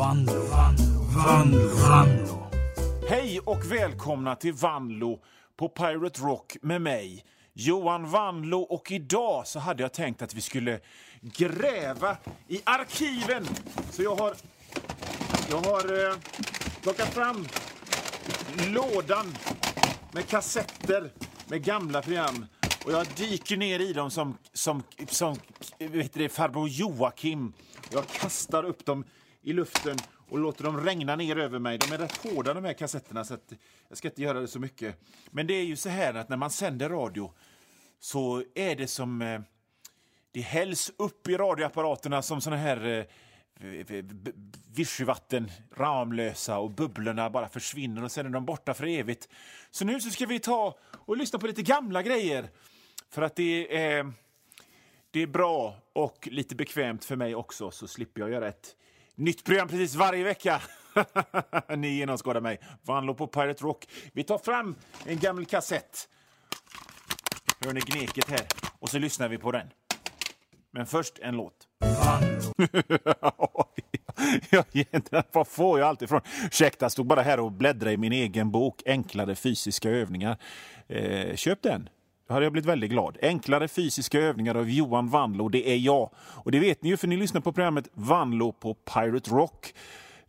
Vanlo, Vanlo, Vanlo, Vanlo. Hej och välkomna till Vanlo på Pirate Rock med mig, Johan Vanlo. Och idag så hade jag tänkt att vi skulle gräva i arkiven. Så jag har, jag har eh, plockat fram lådan med kassetter med gamla program. Och jag dyker ner i dem som, som, som vet det, farbror Joakim. Jag kastar upp dem i luften och låter dem regna ner över mig. De är rätt hårda de här kassetterna så att jag ska inte göra det så mycket. Men det är ju så här att när man sänder radio så är det som... Eh, det hälls upp i radioapparaterna som såna här eh, vichyvatten, Ramlösa och bubblorna bara försvinner och sen är de borta för evigt. Så nu så ska vi ta och lyssna på lite gamla grejer. För att det är, det är bra och lite bekvämt för mig också så slipper jag göra ett nytt program precis varje vecka. Ni genomskådar mig. Vanlo på Pirate Rock. Vi tar fram en gammal kassett. Hör ni gneket här? Och så lyssnar vi på den. Men först en låt. ja, vad får jag allt ifrån? Ursäkta, stod bara här och bläddrade i min egen bok Enklare fysiska övningar. Eh, köp den. Då hade jag blivit väldigt glad. Enklare fysiska övningar av Johan Vanlo, det är jag. Och det vet ni ju för ni lyssnar på programmet Vanlo på Pirate Rock.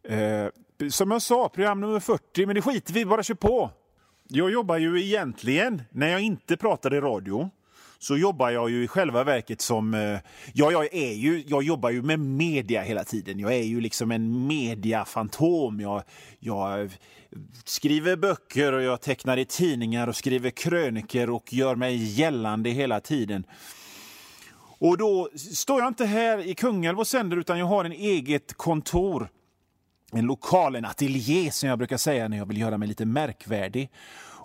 Eh, som jag sa, program nummer 40, men det skiter vi bara kör på. Jag jobbar ju egentligen, när jag inte pratar i radio, så jobbar jag ju i själva verket som... Eh, ja, jag, är ju, jag jobbar ju med media hela tiden. Jag är ju liksom en mediafantom. Jag, jag skriver böcker och jag tecknar i tidningar och skriver kröniker och gör mig gällande hela tiden. Och då står jag inte här i Kungälv och sänder utan jag har en eget kontor. En lokal, en ateljé som jag brukar säga när jag vill göra mig lite märkvärdig.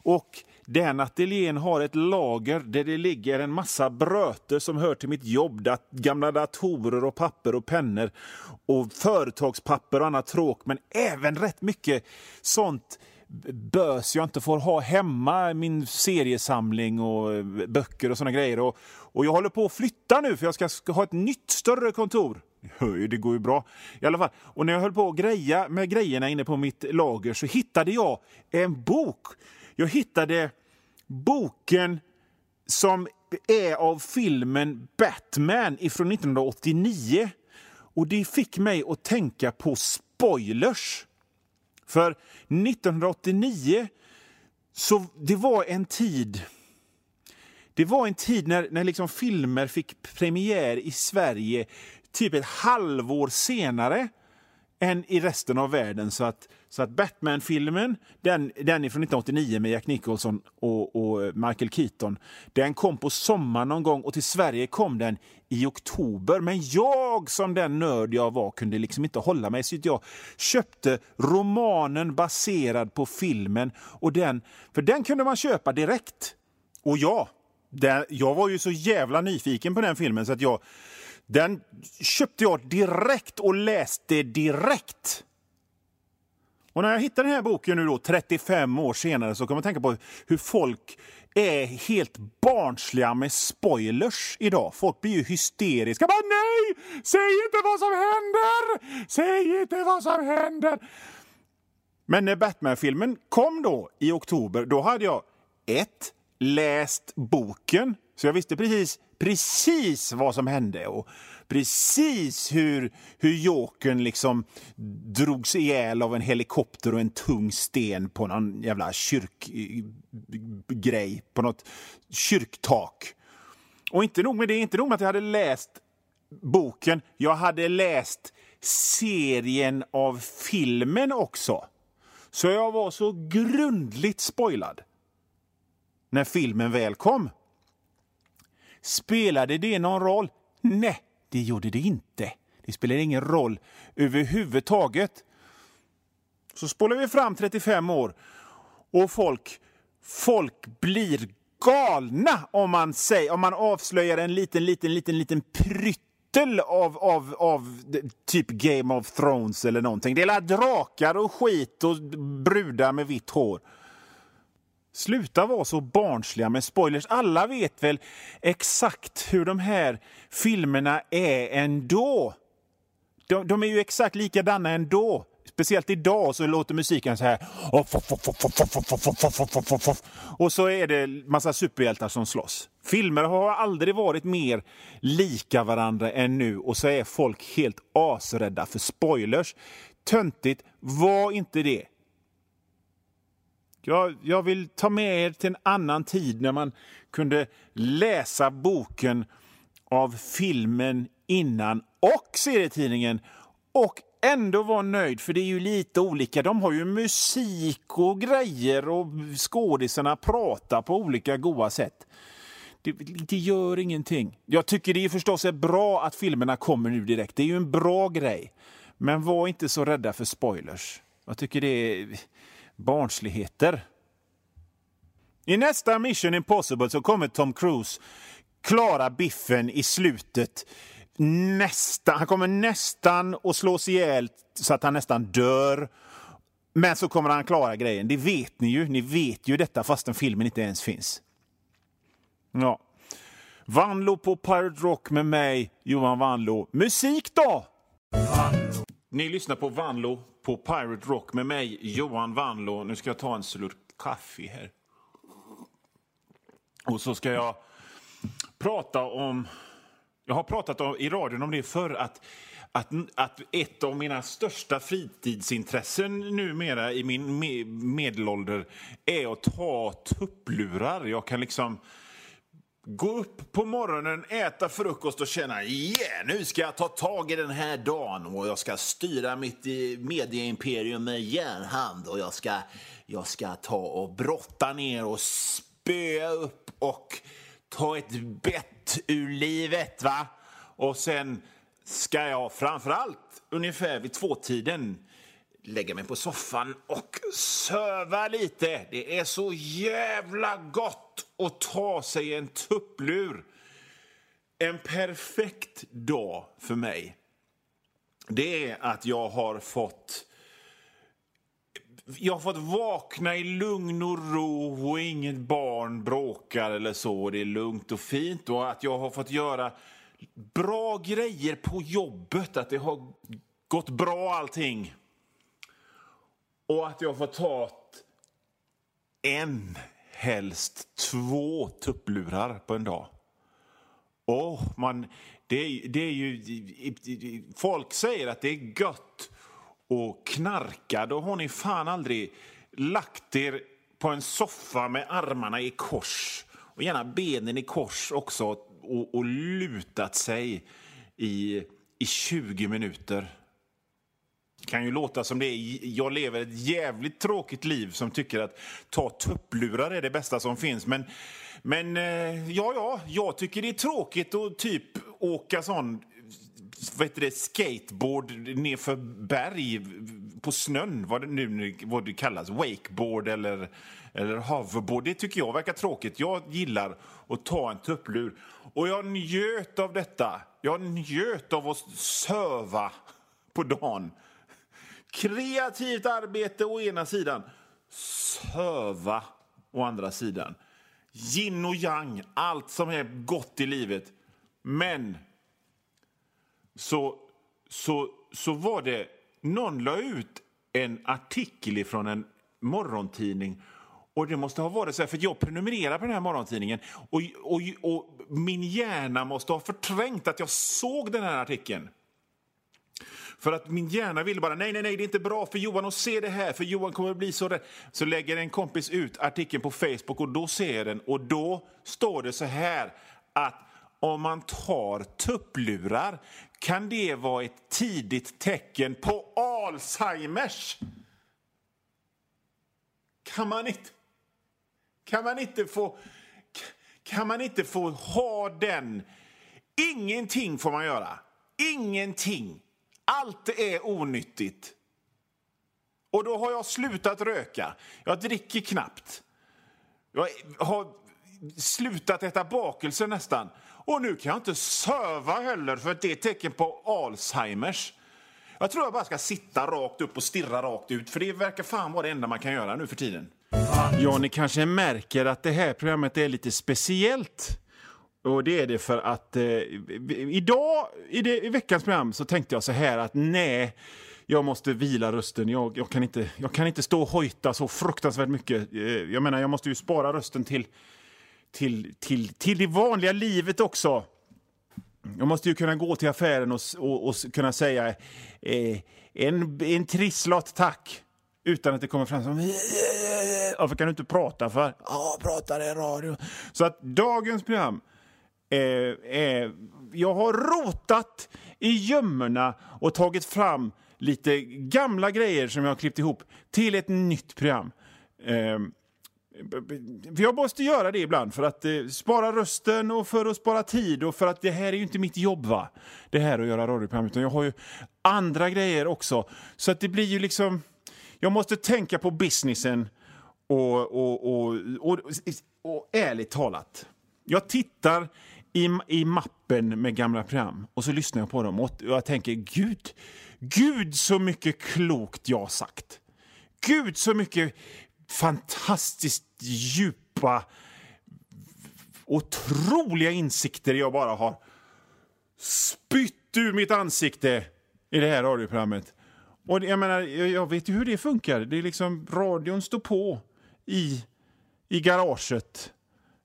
Och den ateljén har ett lager där det ligger en massa bröter som hör till mitt jobb. Dat gamla datorer och papper och pennor och företagspapper och annat tråk. Men även rätt mycket sånt bös jag inte får ha hemma. Min seriesamling och eh, böcker och såna grejer. Och, och jag håller på att flytta nu för jag ska, ska ha ett nytt större kontor. Det går ju bra. I alla fall. Och när jag höll på att greja med grejerna inne på mitt lager så hittade jag en bok. Jag hittade boken som är av filmen Batman ifrån 1989. Och det fick mig att tänka på spoilers. För 1989 så det var en tid det var en tid när, när liksom filmer fick premiär i Sverige typ ett halvår senare än i resten av världen. Så att, så att Batman-filmen, den, den är från 1989 med Jack Nicholson och, och Michael Keaton, den kom på sommaren någon gång och till Sverige kom den i oktober. Men jag som den nörd jag var kunde liksom inte hålla mig så jag köpte romanen baserad på filmen. Och den, för den kunde man köpa direkt. Och ja, den, jag var ju så jävla nyfiken på den filmen så att jag den köpte jag direkt och läste direkt. Och när jag hittar den här boken nu då, 35 år senare, så kan man tänka på hur folk är helt barnsliga med spoilers idag. Folk blir ju hysteriska. Bara, Nej! Säg inte vad som händer! Säg inte vad som händer! Men när Batman-filmen kom då i oktober, då hade jag ett, läst boken. Så jag visste precis, precis vad som hände och precis hur, hur Jokern liksom drogs ihjäl av en helikopter och en tung sten på någon jävla kyrkgrej, på något kyrktak. Och inte nog med det, inte nog med att jag hade läst boken, jag hade läst serien av filmen också. Så jag var så grundligt spoilad när filmen väl kom. Spelade det någon roll? Nej, det gjorde det inte. Det spelade ingen roll överhuvudtaget. Så spolar vi fram 35 år och folk, folk blir galna om man, säger, om man avslöjar en liten, liten, liten, liten pryttel av, av, av typ Game of Thrones eller någonting. Det är drakar och skit och brudar med vitt hår. Sluta vara så barnsliga med spoilers. Alla vet väl exakt hur de här filmerna är ändå. de, de är ju exakt likadana ändå. Speciellt idag så låter musiken så här. Och så är det massa superhjältar som slåss. Filmer har aldrig varit mer lika varandra än nu och så är folk helt asrädda för spoilers. Töntigt, var inte det. Jag, jag vill ta med er till en annan tid när man kunde läsa boken av filmen innan och serietidningen och ändå vara nöjd, för det är ju lite olika. De har ju musik och grejer och skådisarna pratar på olika goa sätt. Det, det, gör ingenting. Jag tycker det är förstås är bra att filmerna kommer nu direkt. Det är ju en bra grej. Men var inte så rädda för spoilers. Jag tycker det är barnsligheter. I nästa Mission Impossible så kommer Tom Cruise klara biffen i slutet. Nästan, han kommer nästan att slås ihjäl så att han nästan dör. Men så kommer han klara grejen. Det vet ni ju. Ni vet ju detta fastän filmen inte ens finns. Ja. Vanlo på Pirate Rock med mig, Johan Vanlo. Musik då! Vanlo. Ni lyssnar på Vanlo på Pirate Rock med mig, Johan Vanlo. Nu ska jag ta en slurk kaffe här. Och så ska jag prata om... Jag har pratat om, i radion om det förr, att, att, att ett av mina största fritidsintressen numera i min me medelålder är att ta tupplurar. Jag kan liksom gå upp på morgonen, äta frukost och känna yeah, nu ska jag ta tag i den här dagen och jag ska styra mitt eh, medieimperium med järnhand och jag ska, jag ska ta och brotta ner och spöa upp och ta ett bett ur livet. va? Och sen ska jag framför allt ungefär vid tvåtiden lägga mig på soffan och söva lite. Det är så jävla gott att ta sig en tupplur. En perfekt dag för mig det är att jag har fått jag har fått vakna i lugn och ro och inget barn bråkar eller så. Det är lugnt och fint. Och att jag har fått göra bra grejer på jobbet. Att det har gått bra allting. Och att jag får ta en, helst två tupplurar på en dag. Oh, man, det, det är ju, folk säger att det är gött att knarka, då har ni fan aldrig lagt er på en soffa med armarna i kors och gärna benen i kors också och, och lutat sig i, i 20 minuter. Det kan ju låta som det är, jag lever ett jävligt tråkigt liv som tycker att ta tupplurar är det bästa som finns. Men, men eh, ja, ja, jag tycker det är tråkigt att typ åka sån vad heter det, skateboard nerför berg på snön, vad det nu vad det kallas, wakeboard eller, eller hoverboard. Det tycker jag verkar tråkigt. Jag gillar att ta en tupplur. Och jag njöt av detta. Jag njöt av att söva på dagen. Kreativt arbete å ena sidan, söva å andra sidan. Yin och yang, allt som är gott i livet. Men så, så, så var det... Någon la ut en artikel från en morgontidning och det måste ha varit så här, för jag prenumererar på den här morgontidningen och, och, och min hjärna måste ha förträngt att jag såg den här artikeln. För att min hjärna ville bara, nej, nej, nej, det är inte bra för Johan att se det här, för Johan kommer att bli så rädd. Så lägger en kompis ut artikeln på Facebook och då ser jag den och då står det så här att om man tar tupplurar kan det vara ett tidigt tecken på Alzheimers. Kan man inte, kan man inte få kan man inte få ha den? Ingenting får man göra. Ingenting. Allt är onyttigt. Och då har jag slutat röka. Jag dricker knappt. Jag har slutat äta bakelser nästan. Och nu kan jag inte söva heller för det är ett tecken på Alzheimers. Jag tror jag bara ska sitta rakt upp och stirra rakt ut för det verkar fan vara det enda man kan göra nu för tiden. Ja, ni kanske märker att det här programmet är lite speciellt. Och det är det för att eh, idag, i, det, i veckans program, så tänkte jag så här att nej, jag måste vila rösten. Jag, jag, kan, inte, jag kan inte stå och hojta så fruktansvärt mycket. Eh, jag menar, jag måste ju spara rösten till, till, till, till det vanliga livet också. Jag måste ju kunna gå till affären och, och, och kunna säga eh, en, en trisslott tack utan att det kommer fram som varför kan du inte prata för? Ja, pratar i radio. Så att dagens program eh, eh, jag har rotat i gömmorna och tagit fram lite gamla grejer som jag har klippt ihop till ett nytt program. Eh, jag måste göra det ibland för att eh, spara rösten och för att spara tid och för att det här är ju inte mitt jobb va. Det här att göra radioprogram utan jag har ju andra grejer också. Så att det blir ju liksom, jag måste tänka på businessen och, och, och, och, och ärligt talat. Jag tittar i, i mappen med gamla program och så lyssnar jag på dem och jag tänker Gud, Gud så mycket klokt jag har sagt. Gud så mycket fantastiskt djupa, otroliga insikter jag bara har spytt ur mitt ansikte i det här radioprogrammet. Och jag menar, jag vet ju hur det funkar. Det är liksom, radion står på i, i garaget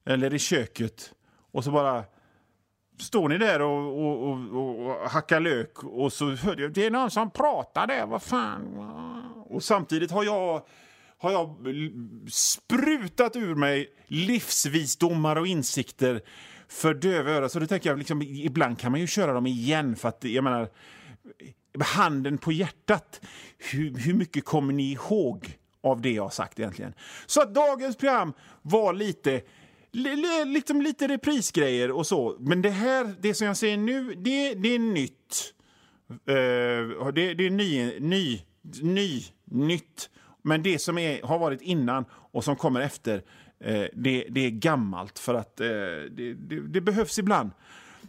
eller i köket och så bara står ni där och, och, och, och hackar lök och så hör jag det är någon som pratar där, vad fan. Och samtidigt har jag har jag sprutat ur mig livsvisdomar och insikter för döva öron. Så då tänker jag, liksom, ibland kan man ju köra dem igen för att, jag menar, handen på hjärtat, hur, hur mycket kommer ni ihåg av det jag har sagt egentligen? Så att dagens program var lite liksom lite reprisgrejer och så. Men det här, det som jag säger nu, det, det är nytt. Uh, det, det, är ny, ny, ny, nytt. Men det som är, har varit innan och som kommer efter, uh, det, det är gammalt. För att uh, det, det, behövs ibland.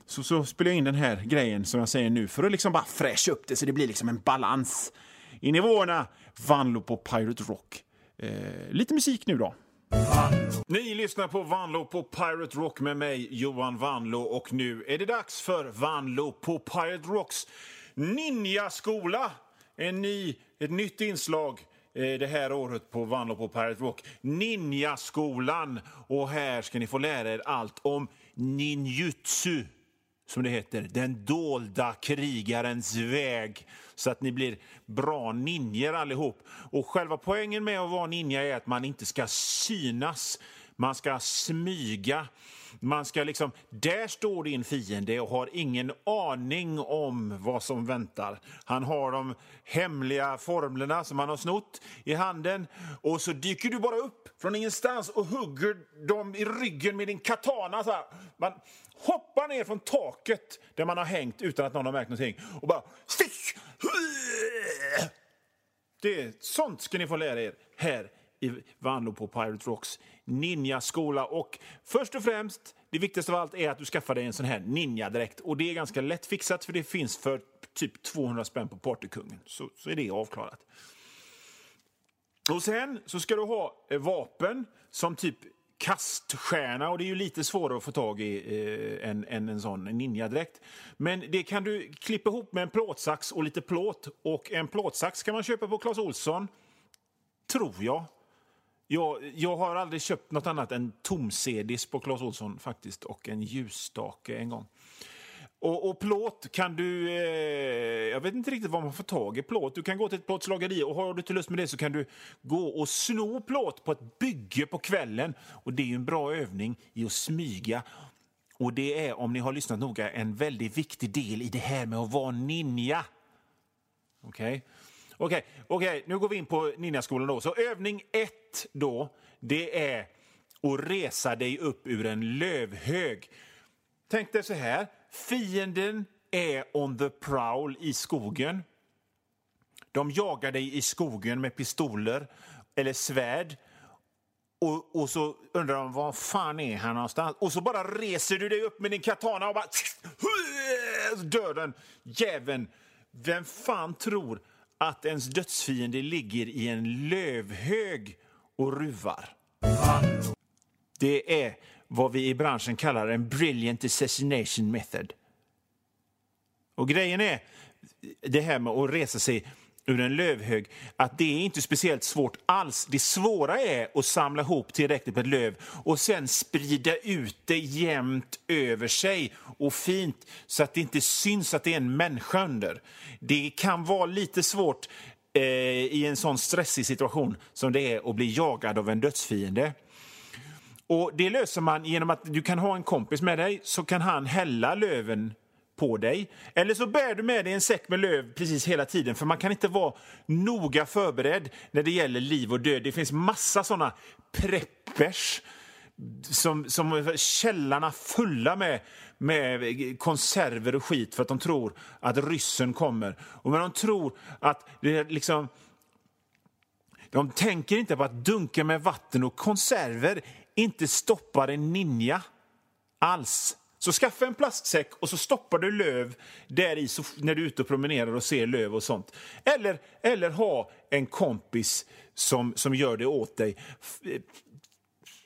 Så, så spelar jag in den här grejen som jag säger nu för att liksom bara fräscha upp det så det blir liksom en balans i nivåerna. Vanlo på Pirate Rock. lite musik nu då. Ni lyssnar på Vanlo på Pirate Rock med mig, Johan Vanlo. Och nu är det dags för Vanlo på Pirate Rocks ninjaskola. En ny, ett nytt inslag eh, det här året på Vanlo på Pirate Rock. ninjaskolan. Och här ska ni få lära er allt om ninjutsu som det heter, den dolda krigarens väg så att ni blir bra ninjer allihop. Och själva poängen med att vara ninja är att man inte ska synas. Man ska smyga. Man ska liksom, där står din fiende och har ingen aning om vad som väntar. Han har de hemliga formlerna som han har snott i handen och så dyker du bara upp från ingenstans och hugger dem i ryggen med din katana. Så här. Man hoppar ner från taket där man har hängt utan att någon har märkt någonting och bara stick! Det, sånt ska ni få lära er här i Vanlo på Pirate Rocks ninjaskola. Och först och främst, det viktigaste av allt är att du skaffar dig en sån här ninjadräkt. Och det är ganska lätt fixat för det finns för typ 200 spänn på Partykungen. Så, så är det avklarat. Och sen så ska du ha eh, vapen som typ kaststjärna och det är ju lite svårare att få tag i eh, än, än en sån ninjadräkt. Men det kan du klippa ihop med en plåtsax och lite plåt. Och en plåtsax kan man köpa på Clas Olsson, tror jag. Jag, jag har aldrig köpt nåt annat än tomsedis på Clas Olsson faktiskt och en ljusstake en gång. Och, och, plåt kan du... Eh, jag vet inte riktigt var man får tag i plåt. Du kan gå till ett plåtslageri och har du inte lust med det så kan du gå och sno plåt på ett bygge på kvällen. Och Det är en bra övning i att smyga. Och Det är, om ni har lyssnat noga, en väldigt viktig del i det här med att vara ninja. Okej? Okay? Okej, okay, okay, nu går vi in på ninjaskolan. Då. Så övning ett då, det är att resa dig upp ur en lövhög. Tänk dig så här. Fienden är on the prowl i skogen. De jagar dig i skogen med pistoler eller svärd. Och, och så undrar de var fan är han någonstans. Och så bara reser du dig upp med din katana och bara... Dör den jäveln. Vem fan tror att ens dödsfiende ligger i en lövhög och ruvar? Det är vad vi i branschen kallar en brilliant assassination method. Och grejen är, det här med att resa sig ur en lövhög, att det är inte speciellt svårt alls. Det svåra är att samla ihop tillräckligt med löv och sen sprida ut det jämnt över sig och fint så att det inte syns att det är en människa under. Det kan vara lite svårt eh, i en sån stressig situation som det är att bli jagad av en dödsfiende. Och Det löser man genom att du kan ha en kompis med dig så kan han hälla löven på dig. Eller så bär du med dig en säck med löv precis hela tiden för man kan inte vara noga förberedd när det gäller liv och död. Det finns massa såna preppers som, som källarna fulla med, med konserver och skit för att de tror att ryssen kommer. Och men de tror att det liksom... De tänker inte på att dunka med vatten och konserver inte stoppar en ninja alls. Så skaffa en plastsäck och så stoppar du löv där i när du är ute och promenerar och ser löv och sånt. Eller, eller ha en kompis som, som gör det åt dig.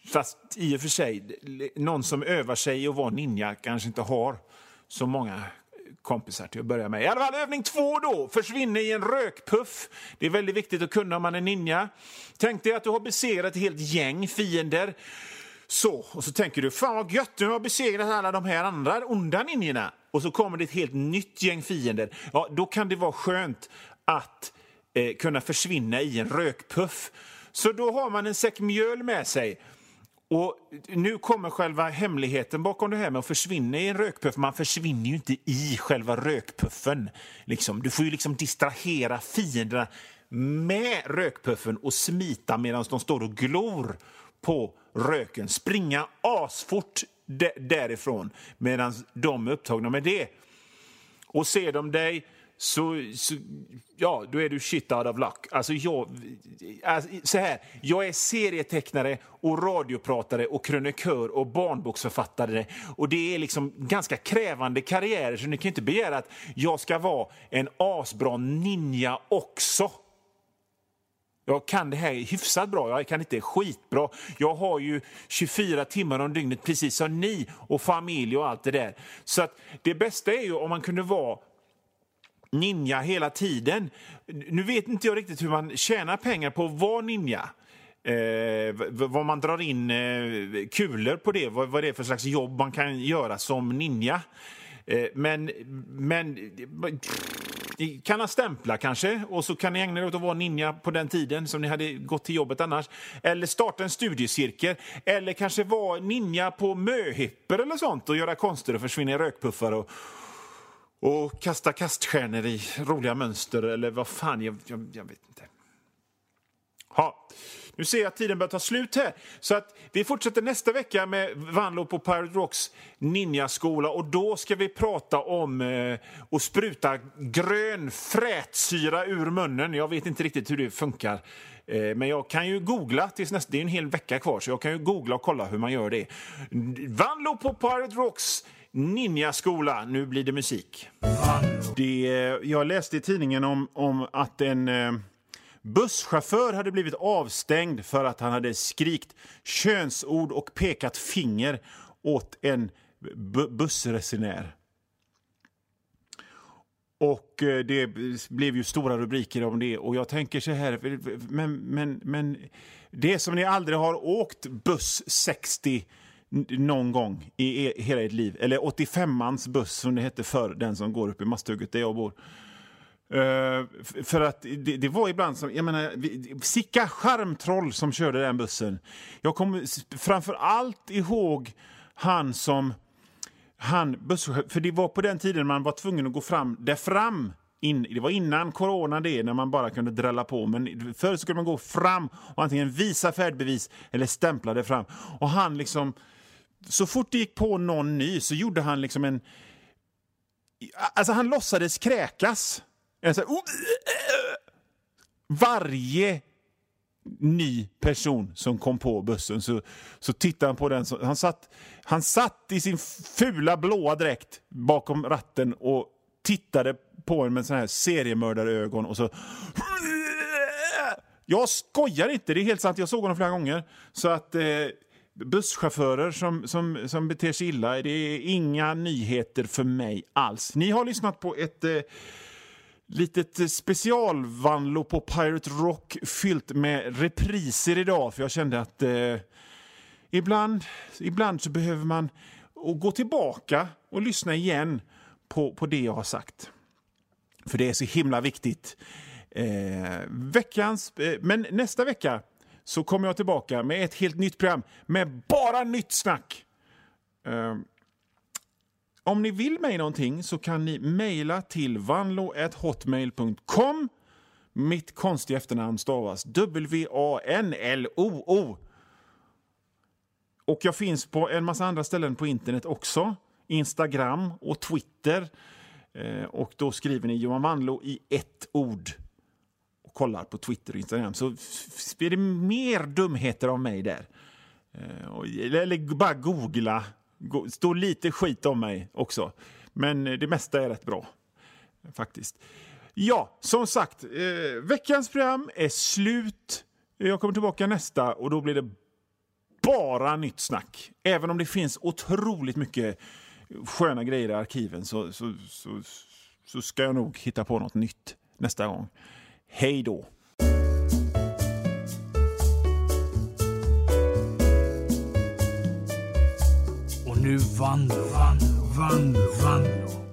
Fast i och för sig, någon som övar sig i att vara ninja kanske inte har så många kompisar till att börja med. I alla fall övning två då, försvinner i en rökpuff. Det är väldigt viktigt att kunna om man är ninja. Tänk dig att du har besegrat ett helt gäng fiender. Så, och så tänker du, fan vad gött, nu har jag besegrat alla de här andra onda ninjorna. Och så kommer det ett helt nytt gäng fiender. Ja, då kan det vara skönt att eh, kunna försvinna i en rökpuff. Så då har man en säck mjöl med sig. Och nu kommer själva hemligheten bakom det här med att försvinna i en rökpuff. Man försvinner ju inte i själva rökpuffen. Liksom. Du får ju liksom distrahera fienderna med rökpuffen och smita medan de står och glor på röken. Springa asfort därifrån medan de är upptagna med det. Och ser de dig så, så, ja, då är du shit out of luck. Alltså jag, alltså, så här, jag är serietecknare och radiopratare och krönikör och barnboksförfattare. Och det är liksom ganska krävande karriärer så ni kan inte begära att jag ska vara en asbra ninja också. Jag kan det här hyfsat bra, jag kan inte skitbra. Jag har ju 24 timmar om dygnet precis som ni och familj och allt det där. Så att det bästa är ju om man kunde vara ninja hela tiden. Nu vet inte jag riktigt hur man tjänar pengar på att vara ninja. Eh, vad man drar in eh, kulor på det, vad, vad det är för slags jobb man kan göra som ninja. Eh, men, men ni kan ha stämpla kanske och så kan ni ägna er åt att vara ninja på den tiden som ni hade gått till jobbet annars. Eller starta en studiecirkel. Eller kanske vara ninja på möhipper eller sånt och göra konster och försvinna i rökpuffar och, och kasta kaststjärnor i roliga mönster eller vad fan, jag, jag, jag vet inte. Ha. Nu ser jag att tiden börjar ta slut här. Så att vi fortsätter nästa vecka med Vanlo på Pirate Rocks ninjaskola och då ska vi prata om eh, att spruta grön frätsyra ur munnen. Jag vet inte riktigt hur det funkar. Eh, men jag kan ju googla tills nästa, det är en hel vecka kvar, så jag kan ju googla och kolla hur man gör det. Vanlo på Pirate Rocks ninjaskola. Nu blir det musik. Det, jag läste i tidningen om, om att en eh, Busschaufför hade blivit avstängd för att han hade skrikt könsord och pekat finger åt en bussresenär. Och eh, det blev ju stora rubriker om det. Och jag tänker så här, men, men, men det som ni aldrig har åkt buss 60 någon gång i e-, hela ert liv, eller 85ans buss som det hette förr, den som går upp i Masthugget där jag bor. Uh, för att det, det, var ibland som, jag menar, sicka charmtroll som körde den bussen. Jag kommer framför allt ihåg han som, han för det var på den tiden man var tvungen att gå fram där fram. In, det var innan corona det, när man bara kunde drälla på. Men förr skulle man gå fram och antingen visa färdbevis eller stämpla det fram. Och han liksom, så fort det gick på någon ny så gjorde han liksom en, alltså han låtsades kräkas. Så här, oh, varje ny person som kom på bussen så, så tittade han på den. han, satt, han satt i sin fula blåa dräkt bakom ratten och tittade på en med såna här seriemördarögon och så... Jag skojar inte, det är helt sant. Jag såg honom flera gånger. Så att... Eh, busschaufförer som, som, som beter sig illa. Det är inga nyheter för mig alls. Ni har lyssnat på ett eh, litet eh, specialvanlo på Pirate Rock fyllt med repriser idag, för jag kände att eh, ibland, ibland så behöver man gå tillbaka och lyssna igen på, på det jag har sagt. För det är så himla viktigt. Eh, veckans, eh, men nästa vecka så kommer jag tillbaka med ett helt nytt program med bara nytt snack. Eh, om ni vill mig någonting så kan ni mejla till vanlo.hotmail.com. Mitt konstiga efternamn stavas W-A-N-L-O-O. Och jag finns på en massa andra ställen på internet också. Instagram och Twitter. Eh, och då skriver ni Johan Vanlo i ett ord och kollar på Twitter och Instagram så blir det mer dumheter av mig där. Eh, eller bara googla. Står lite skit om mig också. Men eh, det mesta är rätt bra, faktiskt. Ja, som sagt, eh, veckans program är slut. Jag kommer tillbaka nästa och då blir det bara nytt snack. Även om det finns otroligt mycket sköna grejer i arkiven så, så, så, så ska jag nog hitta på något nytt nästa gång. Hej då! Nu Vanlo, Vanlo, Vanlo, Vanlo.